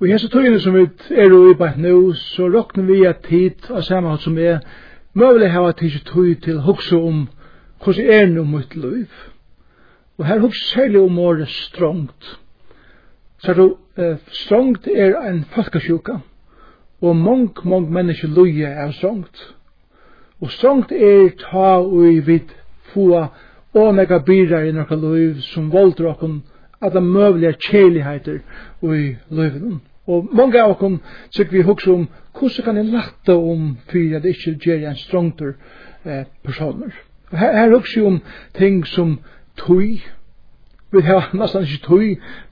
Og i hese tøyene som vi er i bæt nu, så råkner vi at tid av samme som er møvelig hava tid tøy til hokse om hvordan er nu mitt liv. Og her hokse særlig om året strongt. Så du, eh, strongt er en folkesjuka, og mong, mong menneske loje er strongt. Og strongt er ta og vid få og nega byrar i nokka liv som volder okkon alla mövliga kjærligheter i løyvenen. Og mange av okkur tykker vi hugsa om hvordan kan jeg latta om fyrir at ikke gjer en strongtur eh, personer. Og her, her hugsa vi om ting som tøy, vi har nesten ikke tøy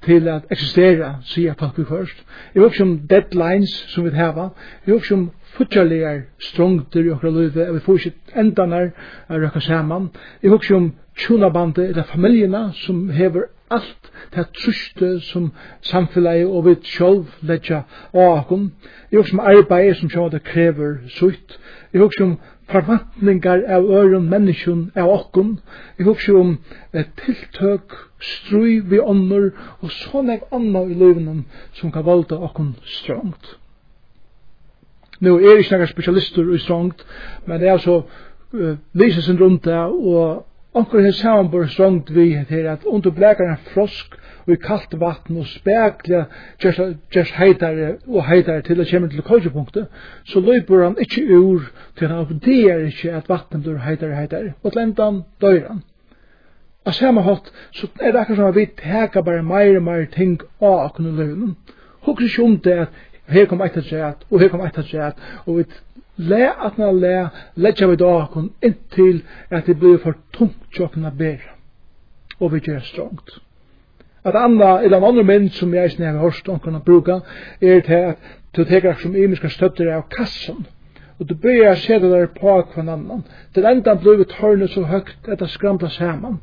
til at eksistera, sier folk vi først. Jeg hugsa om deadlines som vi har, jeg hugsa om futjarlegar strongtur i okra løyve, vi får ikke endanar røkka saman. Jeg hugsa om tjunabandet, eller familjena som hever alt det truste som samfellet og vi sjálv letja av akkom. Jeg husker om arbeid som sjálv det krever sutt. Jeg husker om forvantningar av øren menneskjon av akkom. Jeg husker om eh, tiltøk, strui vi ånder og sånn jeg anna i løyvnum som kan valda akkom strongt. Nå er jeg ikke noen spesialister i strongt, men det er altså uh, lyses rundt det og Onkur her samanbor strongt vi til at under blekar en frosk og i kalt vatn og spekla gjerst heitare og heitare til det kommer til køysepunktet, så løyper han ikkje ur til han oppdeer ikkje at vatnet blir heitare heitare, og til endan døyr han. Av samme hatt, så er det akkur som vi teka bare meir og meir ting av akkur løyven. Hokker ikkje om det at her kom eit at og her kom eit at og vi le atna le, letja vi dakon intil at det blir for tungt kjøpna ber Og við gjør strongt. At anna, eller ein annan mynd som eg snæv i hørst og kunna bruka, er til at to teker sum imiska støttir av kassan, og du byrjar seta der på kvann annan. Til enda blir tørne så høgt at det skramla saman.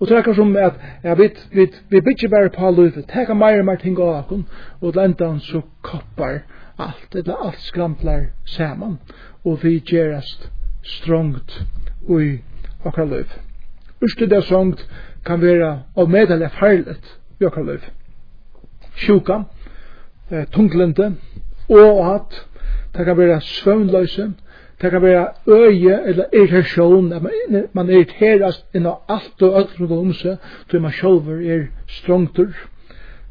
Og det er som at ja, vi, vi, vi bytjer bare på livet, teka meir og meir ting av akon, og til enda så koppar alt eller alt skramplar saman og vi gerast strongt ui okkar løyv. Urste det songt kan vera av medeleg farlet i okkar løyv. Sjuka, eh, tunglende, og at det kan vera svøvnløyse, det kan vera øye eller irritasjon, at man, man inn av alt og alt rundt om seg, til man sjolver er strongtur,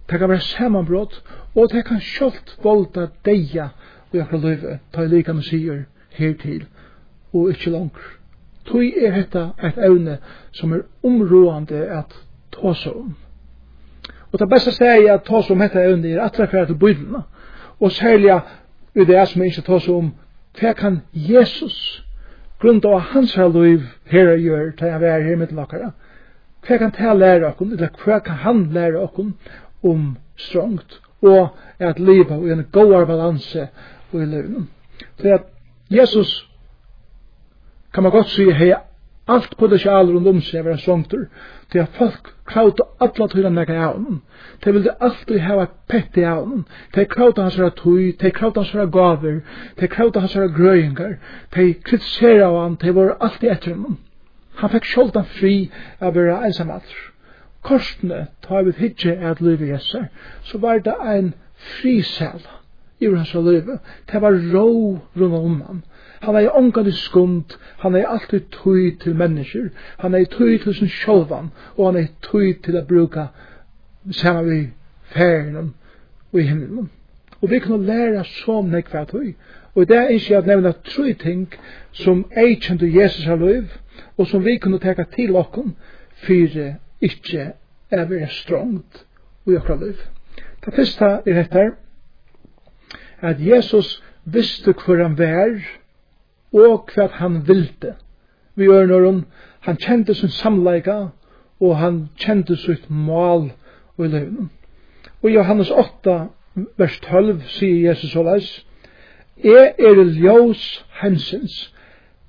det kan være samanbrott, og det kan sjalt volda deia i akkurat løyve, ta i lika sier hertil, og ikkje langt. Tui er hetta eit evne som er områande at tåsa om. Og det beste steg at tåsa om hetta evne er atrefer til bydlina, og særlig i det som er ikke tåsa om, det kan Jesus grunda av hans liv her og gjør, ta jeg er her mitt lakara. Hva kan ta lære okkur, eller hva kan han lære okkur om strongt og at liva i en god balanse i livet. Så at Jesus kan man godt sige hei alt potensial rundt om seg være strongtur til at folk krauta alla tøyra nekka av honom De vil alltid hava petti av honom De krauta hans vera tøy de krauta hans vera gaver de krauta hans vera grøyingar de kritisera av han de vore alltid etter honom han fekk sjoldan fri av vera ensamallur korsene, ta vi hitje at livet Jesu, så var det ein frisel i hans liv. Det var ro rundt om han. Han er ångande skund, han er alltid tøy til mennesker, han er tøy til sin sjålvan, og han er tøy til å bruka saman vi ferien og i himmelen. Og vi kan læra så nek hver tøy. Og det er ikke at nevna tøy ting som eikjent Jesus har liv, og som vi kunne teka til okken, fyrir ikke er vi en strongt i okra liv. Det første er dette at Jesus visste hvor han var og hva han vilte. Vi gjør når han, han kjente sin samleika og han kjente sitt mal i livet. Og i Johannes 8, vers 12, sier Jesus og leis, Jeg er ljós hensins.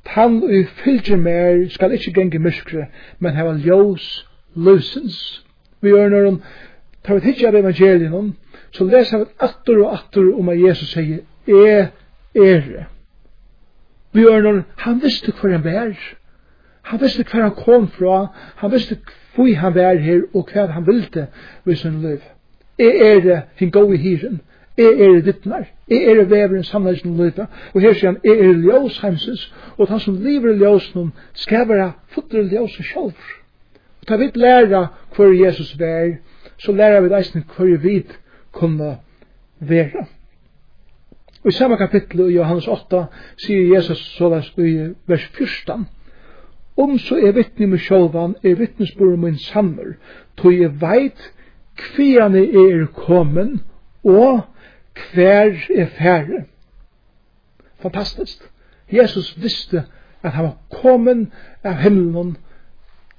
han og fylgjer mer skal ikkje genge myskre, men heva ljós løsens. Vi gjør når om, tar vi tidsja av evangelien om, så leser vi atter og atter om at Jesus sier, er, ere. Vi gjør når han visste hver han var. Han visste hver han kom fra, han visste hvor han var her og hva han ville med sin liv. Er ere, hin gå i hiren, er er det dittnar, er er veveren samleisen løyta, og her sier han, er er ljós heimsins, og han som lever ljós noen skal være fotre ljós og sjálfur. Ta vit læra hver Jesus vær, så læra vi eisne hver vi kunne være. Og i samme kapittel i Johannes 8 sier Jesus såleis i vers 14 Om så er vittni med sjolvan, er vittnesbordet min sammer, tog jeg veit kvian er kommen, og hver er færre. Fantastisk. Jesus visste at han var kommen av himmelen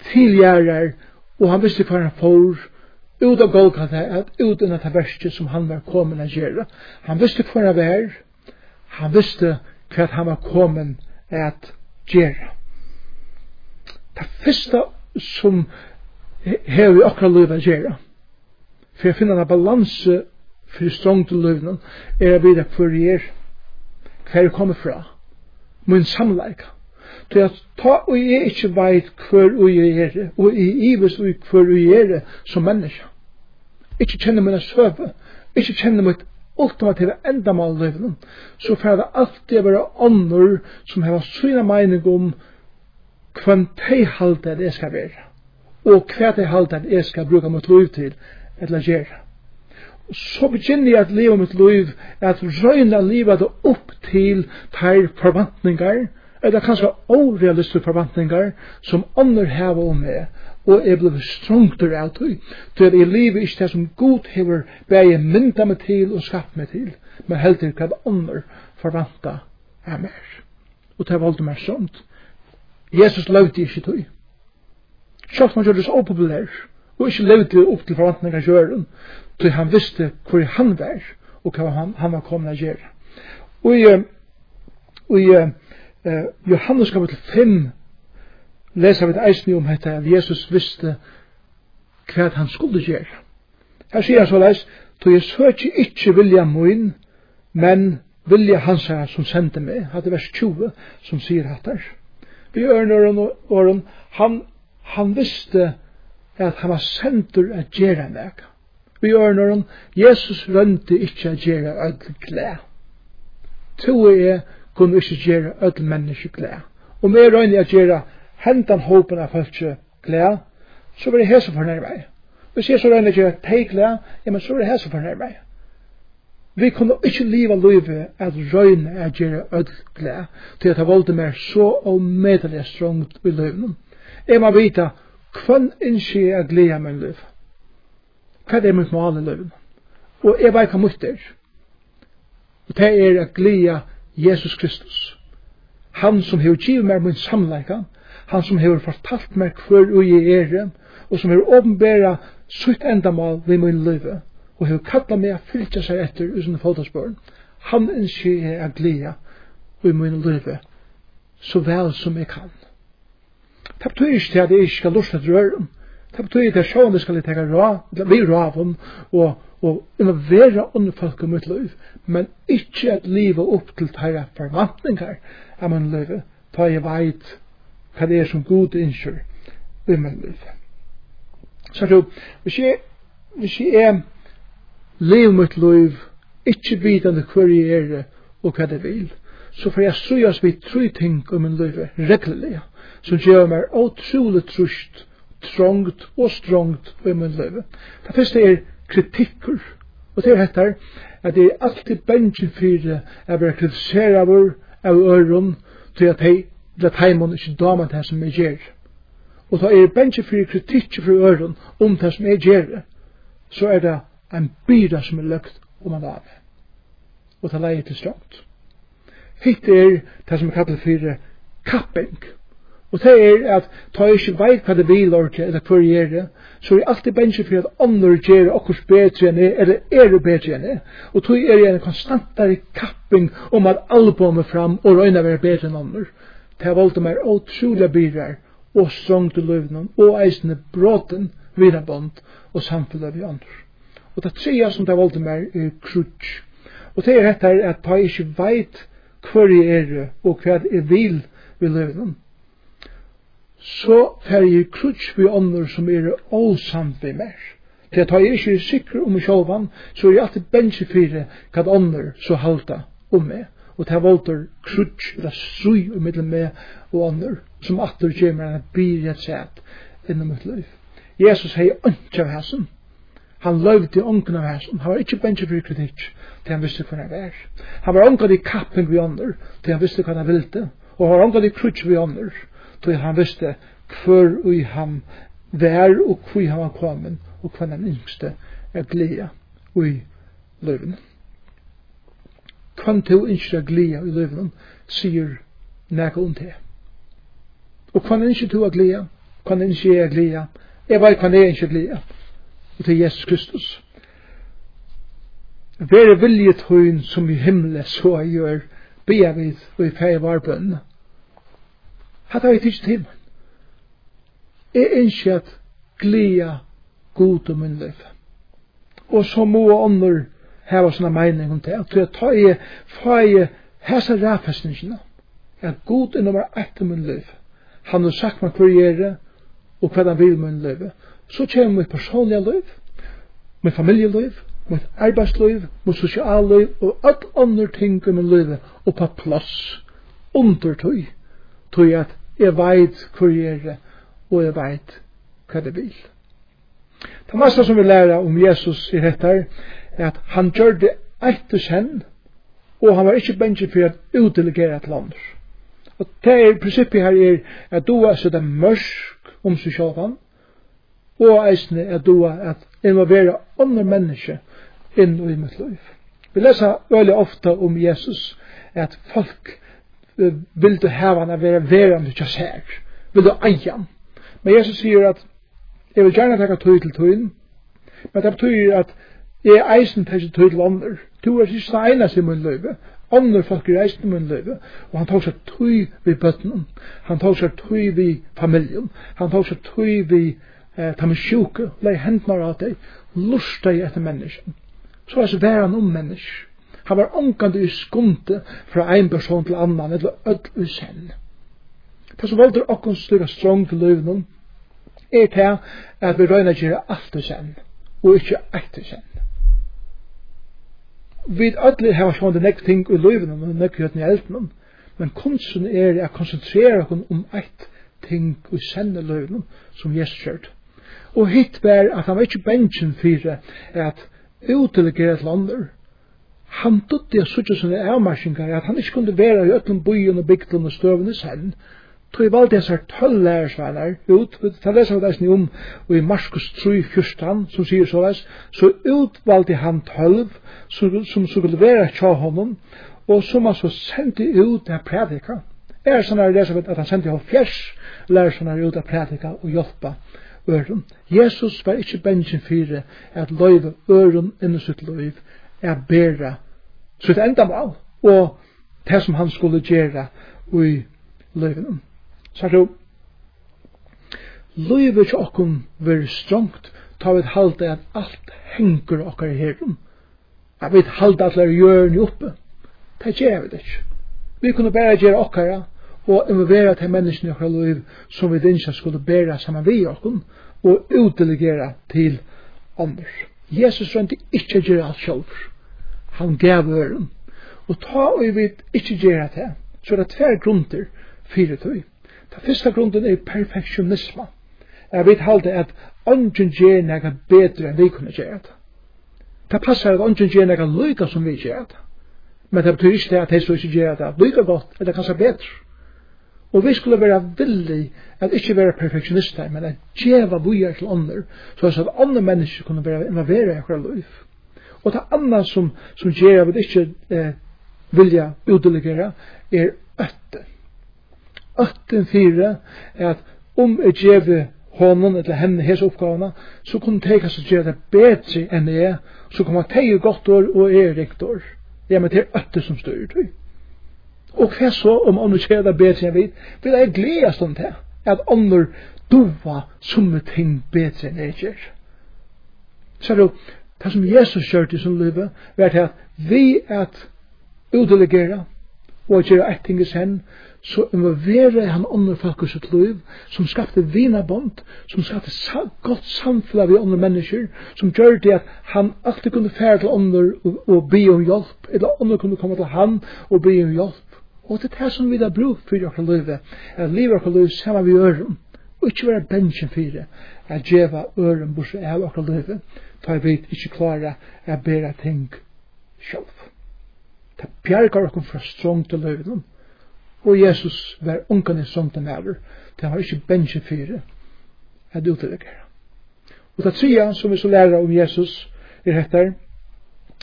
til gjerrar, og han visste hva han får ut av Golgata, at ut av det verste som han var kommet av gjerra. Han visste hva han var, han visste hva han var kommet av gjerra. Det første som hever vi akkurat lov av gjerra, for jeg finner en balanse for strong til løvnen, er å vite hva jeg er, hva jeg kommer fra, min samleika til at ta og jeg ikke veit hver og jeg er, og jeg ives og hver og jeg er som menneske. Ikke kjenne mine søve, ikke kjenne mitt ultimative endamal løvnen, så får det alltid være ånder som har syna mening om hvem de halte det skal være, og hva de halte det skal bruke mitt liv til, eller gjøre så begynner jeg at leve mitt liv, at røyne livet det opp til teir forvantningar eller kanskje orealistiske forventningar som andre hever om meg, og jeg ble strongter av tøy, til at jeg lever ikke det som god hever bare mynda meg til og skapt meg til, men helt til hva andre forventa av meg. Og det valgte meg sånt. Jesus levde ikke tøy. Sjøft man gjør det så opopulær, og ikke levde opp til forventningar kjøren, til han visste hvor han var, og hva han, han var kommet å gjøre. Og i, og i, eh, Johannes kapitel 5 lesa vi eisni om hetta at Jesus visste hva han skulle gjøre. Her sier han så leis, «Tog jeg søkje ikke vilja moin, men vilja hans her som sendte meg», hadde vers 20 som sier hatt her. Vi ørner og åren, han, han visste at han var sendur å gjøre meg. Vi ørner Jesus rønte ikke å gjøre ødel glede. Tog jeg kunne ikke gjøre ødel menneske glede. Og med røyne at gjøre hentan håpen av folk glede, så blir det hese for nærvei. Hvis jeg så røyne at gjøre teg glede, ja, men så blir det hese for nærvei. Vi kunne ikke liva livet at røyne at gjøre ødel glede, til at det valgte meg så og medelig strongt i livet. Jeg må vite hvem innskje jeg glede min liv. Hva er mitt mål i livet? Og jeg vet hva mitt er. Og det er at glede Jesus Kristus. Han som hefur givet meg min samleika, han som hefur fortalt meg hver ui jeg er, og som hefur åpenbæra sutt endamal ved min løyve, og hefur kalla meg a fylgja seg etter usen fotasbørn. Han innskje jeg a glia ui min løyve, så vel som jeg kan. Det betyr ikke til at jeg ikke skal lusta til Det betyr det sjåan det skal jeg teka rå, vi ra av hon, og, og involvera under folk i mitt liv, men ikkje at livet opp til tæra forvantningar av min liv, ta jeg veit hva det er som god innskyr i min liv. Så du, hvis jeg, hvis jeg er liv mitt liv, ikkje vidande hver jeg er og hva det vil, så får jeg strujas vid tru ting om min liv reglelig, som gjør meg utrolig trusht trångt og strångt i min liv. Det første er kritikker, og det er hettar at det er alltid bensjen fyrir at vera kritisera vår av øron til at hei til heimon ikke dama det som er gjer. Og da er bensjen fyrir kritikk fyrir øron om det som er gjer, så er det en byra som er løgt om man av. Og det leier til strångt. Hitt er det som er kallet fyrir kapping. Og det er at ta ikke veit hva det vil orke, eller hva det gjør det, så er alltid bensje for at andre gjør okkurs bedre enn jeg, eller er det bedre enn jeg. Og tog er en konstantare kapping om at alle på meg fram og røyna være bedre enn andre. Det har valgt meg utrolig byrar og strong til løvnen og eisende bråten vina bond og samfunnet vi andre. Og det tredje som det har valgt meg er krutsk. Og det er etter at ta ikke veit hva det er og hva det er vil vi løvnen så fer jeg krutsk vi ånder som er åsamt vi mer. Til at jeg ikke sikker om sjåvan, så er jeg alltid bensje fire hva ånder så halta om meg. Og til jeg volter krutsk, eller strui om middelen meg og ånder, som atter kommer enn byr jeg sett innom mitt liv. Jesus hei ønsk av hæsen. Han løvde ånken av hæsen. Han var ikke bensje fire kritikk til han visste hva han var. Han var ånken i kappen vi ånder til han visste hva han ville. Og han var ånken i krutsk vi ånder tog han visste hver ui han vær og hvor han var kommet og hva han yngste er glede ui løven. Kvann til yngste er glede ui løven sier nægge om det. Og kvann yngste to er glede, kvann yngste er glede, jeg veit kvann er yngste gleda, og til Jesus Kristus. Vere vilje tøyn som i himle så jeg gjør, be jeg vid og i feie varbønne Hatt har jeg tidsi til meg. Jeg ønsker at glia god om min liv. Og så må ånder heva sånne mening om det. At jeg tar i får hese ræfestningene. At god er nummer ett om min liv. Han har sagt meg hver gjere og hva han vil min liv. Så kommer mitt personlige liv, mitt familieliv, mitt arbeidsliv, mitt sosialliv og alt andre ting i min liv og på plass under tøy. Tøy at Jeg veit hvor jeg er, og jeg veit hva det vil. Det meste som vi lærer om Jesus i dette er at han gjør det etter kjenn, og han var ikke bensje for å utdelegere til andre. Og det er prinsippet her er at du er sånn mørk om seg selv, og eisne at du er at involvere andre mennesker inn i mitt liv. Vi leser veldig ofte om Jesus, at folk vil du hava han a vera verande tja her, vil du eia. Men Jesus sier at jeg vil gjerne takka tøy til tøyen, men det betyr at jeg eisen takka tøy til ånder. Tu er sist eina sin mun løyve, ånder folk er eisen mun løyve, og han tok seg tøy vi bøttenen, han tok seg tøy vi familien, han tok seg tøy vi eh, ta med sjuke, lei hendnar av deg, lustar jeg etter mennesken. Så er det væran om mennesk Han var omkant i skunde fra ein person til annan, eller öll i senn. Det som veldur okkon styrir strong til løvnum, er til at vi røyna gjerra alt i senn, og ikkje eit i senn. Vi öll hava sjående nekk ting i løvnum, og nekk i eldnum, men kunsten er at konsentrera okkur om eit ting i senne løvnum som Jesus kjørt. Og hitt var at han var ikkje bensjen fyrir at utilegere et lander, han dutti a suttja sinne avmarsingar at han ikkje kunde vera i ötlum byen og bygdun og støvun i senn. Tog i valdi hans her tøll lærersveinar ut, ta lesa vi deisni om og i Marskos 3, 14 som sier så leis, så utvalde han tølv som, skulle vera tja honom og som han så sendi ut av prædika. Er sånn her lesa vi at han sendi halvfjers lærersveinar ut av prædika og hjelpa Øren. Jesus var ikkje bensjen fyre at løyve øren inni sitt løyve er bæra sitt endamal og det som han skulle gjera i løyven. Så er det løyve ikke okkur veri strongt ta vi halda at alt hengur okkar i herren. At vi halda at lær hjørn oppe. Det gjer vi det ikke. Vi kunne bare gjøre okkara og involvera til menneskene i okkar løyv som vi dinsa skulle bæra saman vi okkur og utdelegera til andre. Jesus rønte ikke gjøre alt selv. Han gav øren. Og ta og vi ikke gjøre det, så er det tver grunder fire tøy. Den første grunden er perfektionisme. Jeg vet halte at ånden gjør noe bedre enn vi kunne gjøre det. Det passer at ånden gjør noe lykke som vi gjør det. Men det betyr ikke at jeg så ikke gjør det lykke godt, eller kanskje bedre. Og vi skulle være villig at ikke være perfektionister, men at djeva bujar til ånder, så at andre mennesker kunne være involvera i akkurat liv. Og det andre som, som gjør at vi ikke eh, vilja utdelegere, er øtten. Øtten fire er at om jeg djeva honom eller henne hese oppgavene, så kunne de kanskje gjøre det bedre enn jeg, så kommer de godt år og er riktig år. Ja, men det er øtten som styrer det. Og hva så om ånden kjer det bedre enn vi? vil jeg gledast om det, at ånden dova summe ting bedre enn jeg kjer. Så er det det som Jesus kjørte i sin liv, var det at vi at utdelegere og gjøre et ting i sen, så involverer han andre folk i sitt liv, som skapte vinabond, som skapte sa godt samfunn av andre mennesker, som gjør det at han alltid kunne fære til andre og, og be om hjelp, eller andre kunne komme til han og be om hjelp, Og det er det som vi har brug for dere løyve, at livet dere løyve sammen vi gjør, og ikke være bensjen for det, at djeva øren bors av okkur løyve, jeg vet ikke klare å bære ting selv. Det bjergar okkur fra strong til løyve, og Jesus var ungan i strongt til næver, ta har ikkje bensjen det, at du til utlegger. Og det tredje som vi så lærer om Jesus, er hettar,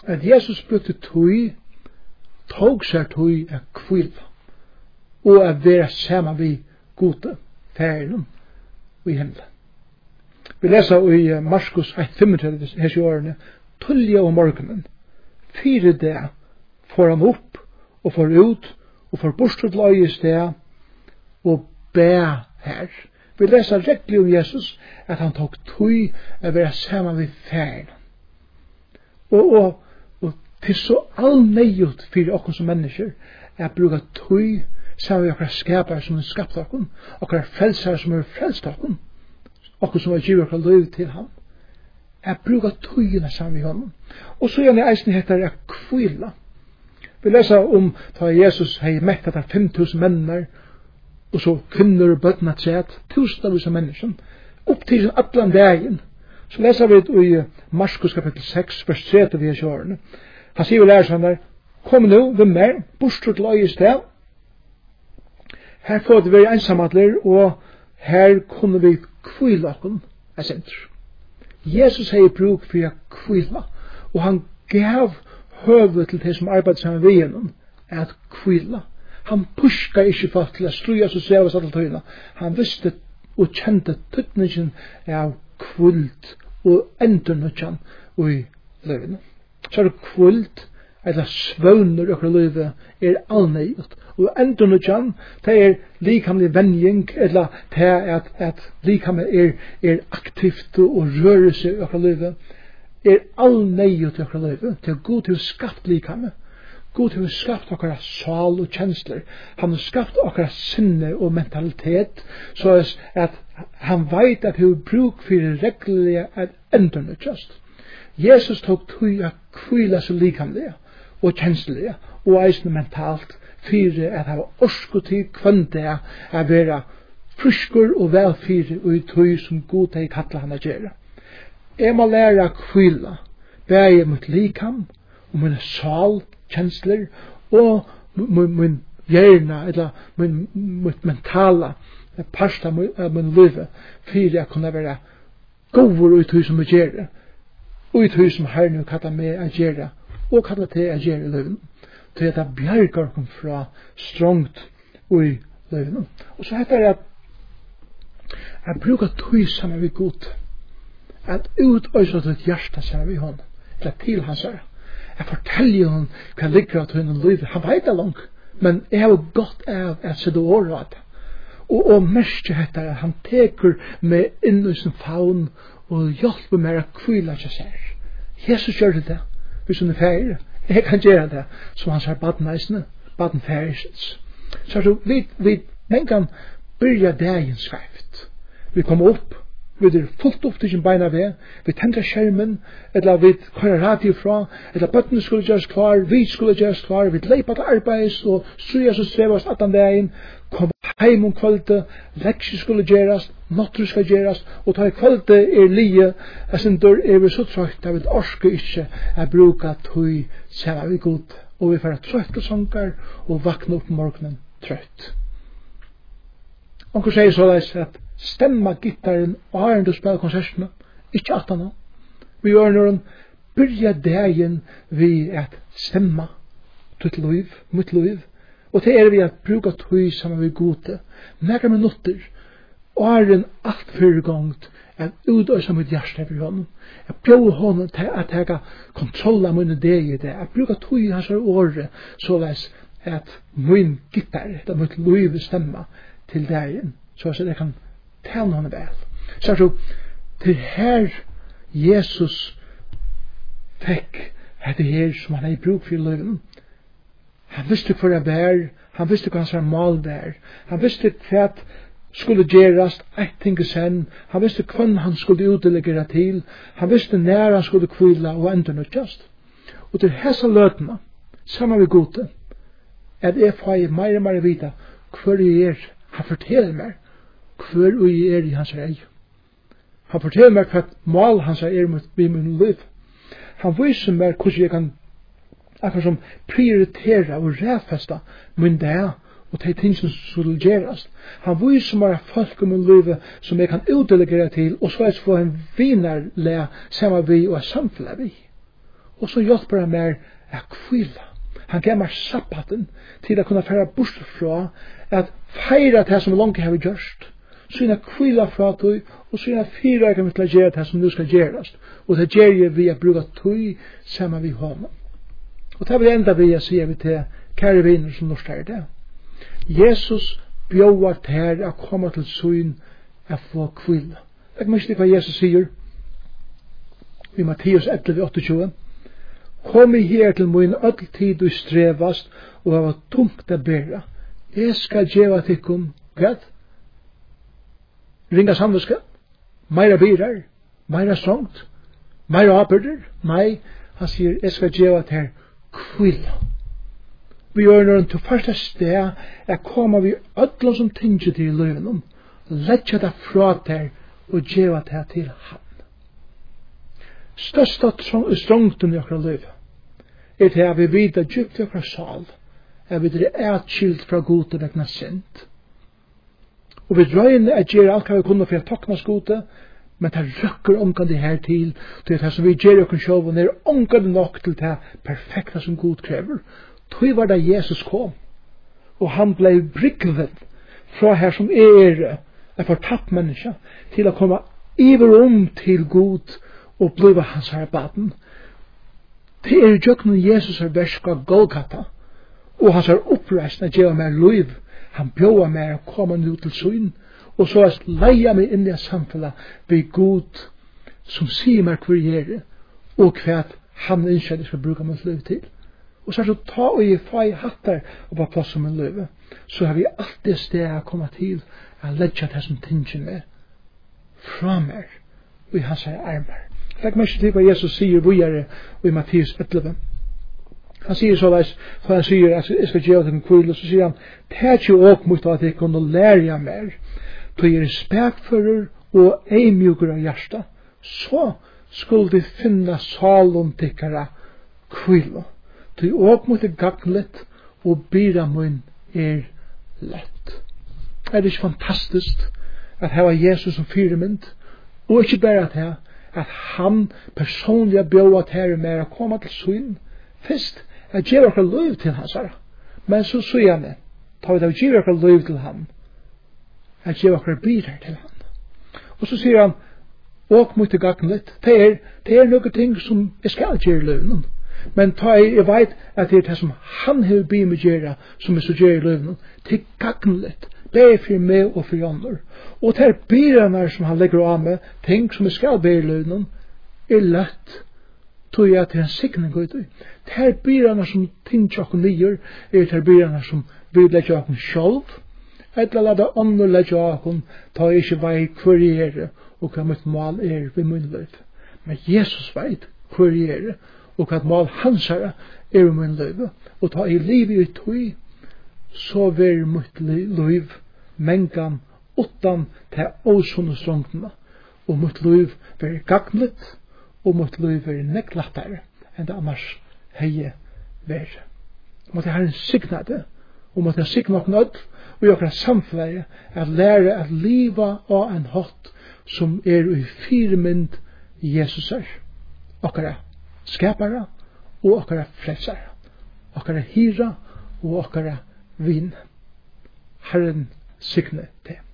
at Jesus brukte tog tog seg tog a kvila og a vera sama vi gode færinum i himla. Vi lesa i Marskos 1.35 hessi årene tullja om morgenen fire det får han opp og får ut og får borstret løy i sted og bæ her. Vi lesa rekkelig om Jesus at han tok tøy a vera sama vi færinum. Og, og Det er så allneiut fyrir okkur som mennesker er bruka tøy saman vi okkar skapar som er skapt okkur, okkar frelsar som er frelst okkur, okkur som er givet okkar løy til ham. er bruka tøyina saman vi honom. Og så gjerne eisen heter er kvila. Vi lesa om ta Jesus hei mekta der 5000 mennar, og så kvinner og bøtna tret, tusen av mennesker, opp til allan dagen. Så lesa vi ut i Marskos kapittel 6, vers 3 til vi er kjørende. Han sier vi lærer seg kom nu, vi mer, bostur til øyes til. Her får vi være ensamatler, og her kunne vi kvila okken, er senter. Jesus hei bruk for å kvila, og han gav høve til det som arbeidet sammen ved gjennom, at kvila. Han puska ikke for til å struja seg selv og tøyna. Han visste og kjente tøtningen av kvult og endernøtjan og i løvene så er kvult, eller svøvner okkur løyve, er allneiut. Og endur nu tjan det er likamlig venjing, eller det er at, at likamlig er, er aktivt og rører seg okkur løyve, er allneiut okkur løyve, til god til skapt likamlig. God har skapt okkara sal og kjensler. Han har skapt okkara sinne og mentalitet, så at han veit at hun bruk fyrir reglige at endurnytjast. Jesus tok tøy a kvila seg likamlega og kjenslega og eisne mentalt fyrir at hava orsku til kvann a vera fruskur og velfyrir og i tøy som god teg kalla hann a gjera. Jeg må læra kvila bæg mot likam og min sal kjensler og min, min hjerna eller min, mentala parsta av min liv fyrir a kunna vera govor og i tøy som vi og i tøy som herren kallar meg a gjera og kallar te a gjera i løyven til at det bjergar kom fra strongt i løyven og så heter det at at bruka tøy saman vi god at utøysa til hjarta saman vi hon eller til hans herre jeg forteller hon hva ligger at hun lyver han veit det langt men jeg har gått av at se det året og og merke hette han teker med inn i sin faun og hjelpe meg å kvile seg sær. Jesus gjør det, det, hvis hun er ferdig. Jeg kan gjøre det, som han sier baden eisene, baden ferdig. Så vi, vi, men kan byrja dagen skreft. Vi kommer opp, vi er fullt opp til sin beina ved, vi tenter skjermen, eller vi kører radio fra, eller bøttene skulle gjøres klar, vi skulle gjøres klar, vi leipa til arbeids, og strujas og strevas den vegin, kom heim om kvölde, leksje skulle gjøres, nattru skal gjøres, og ta i kvölde er lije, jeg synes dør er vi så trøyt, jeg vil orske ikkje, jeg bruka tøy, sæva vi god, og vi færa trøyt og sankar, og vakna opp morgenen trøyt. Onkur sier så leis at stemma gittaren og har du spela konsertene, ikkje atan Vi gjør når han byrja dagen vi at stemma tutt liv, mitt liv, og det er vi at bruka tøy saman vi gode, nekka minutter, og er en alt fyrirgongt, at utøysa mitt hjärsta fyrir honom, at bjóð honom til at teka kontrolla munni deg i det, at bruka tøy hans åre, såleis at mun gittar, at mitt liv stemma til dagen, så at jeg kan tæn hon vel. Så er til her Jesus fekk hette her som han hei bruk for løven. Han visste hva det var, han visste hva hans var mal var, han visste hva skulle gerast eitt ting sen, han visste hva han skulle utdelegera til, han visste nær han skulle kvila og enda nødjast. Og til hessa løtna, saman vi gode, at jeg fai meir og meir vita hver jeg er, han forteller meg, hver ui er i hans eie. Han forteller meg hva mal hans er mot vi min liv. Han viser meg hvordan jeg kan akkur som prioritera og ræfesta min dag og tei ting som skulle gjerast. Han viser meg folk om min liv som jeg kan utdelegera til og så jeg få en vinarle saman vi og samfunnet vi. Og så hjelper han meg a kvila. Han gav meg sabbaten til å kunne færa bort fra at feira det som langt har vi gjørst syna kvila fra tøy, og syna fyra kan vi til å gjøre det som nu skal gjøres. Og det gjør vi a å bruke saman vi honom. Og det vil enda vi a sier vi til kære viner som norsk er det. Jesus bjóar tær a koma til suin a få kvila. Det er hva Jesus sier i Mattias 11:28. Kom i her til min öll tid du strevast og hava tungt a bera. Jeg skal djeva tikkum, gæt, ringa samviska, meira birar, meira strongt, meira apurder, nei, han sier, jeg skal djeva til kvila. Vi gjør når han til første sted, er koma vi ødlom som tinger til i løvenom, letja det fra der, og djeva det til han. Størsta strongtun i okra løve, er til at vi vidar djupt i okra sal, er vi er atskilt fra gode vegna vekna sint, Og vi drøyne at gjere alt hva vi kunne for å takna skote, men det røkker omkant det her til, til det som vi gjør og det er omkant nok til det perfekta som Gud krever. Tøy var da Jesus kom, og han blei brygvet fra her som er en fortapt menneska, til å komme iver om til god og bliva hans her baden. Det er jøkken Jesus er verska Golgata, og hans er oppreisende gjør meg liv, Han bjóa mer at koma nu til syn, og så at leia meg inn i et samfunnet vi god som sier meg hver jeg og hva han innskjer skal bruka mitt liv til. Og så er det ta og gi fai hattar og bare plass om en liv. så har vi alltid sted å komme til å ledja det som tingene er fra meg og i hans her armer. Legg meg ikke til hva Jesus sier vujere i Mattias 11. Han sier så leis, så han sier, jeg skal gjøre dem kvile, så sier han, tæt jo åk mot at jeg kunne lære jeg mer, to jeg spekfører og eimjuker av hjertet, så skulle de finne salon tikkara kvile. Tog åk mot det gagnet, og bira mun er lett. Er det ikke fantastisk at her var Jesus som fyremynd, og ikke bare at her, at han personlig bjør at her er mer å komme til synd, fyrst at gjøre okkar liv til hans hansara. Men så sier han det, ta vi da gjøre okkar liv til han. at gjøre okkar bilar til han. Og så sier han, åk mot i gaten litt, det er, det er noen ting som jeg skal gjøre løvnen, men ta jeg, jeg veit at det er det som han hever bi med gjøre, som jeg så gjøre løvnen, til gaten litt, er for meg og for jannar. Og det er birene som han legger av med, ting som jeg skal bæg løvnen, er lett tog jeg til en sikning ut i. Ter byrene som tinge okkur nyer, er ter byrene som vi legge okkur sjolv, etla lada ånder legge okkur, ta ikkje vei hver er, og hva mitt mal er vi min løyf. Men Jesus veit hver er, og hva mal hans er er vi min løyf, og ta i liv i tog, så ver mitt løyf, mengan utan til åsunne strongtene, og mitt løyf ver gagnligt, og mot liv er nekk enn det annars heie vær. Og det her en signade, og måtte jeg signa okken og i samfleie, at lære at liva av en hot som er i Jesus er, okkara skapara og okkara frelsara, okkara hira og okkara vin. Herren signe det.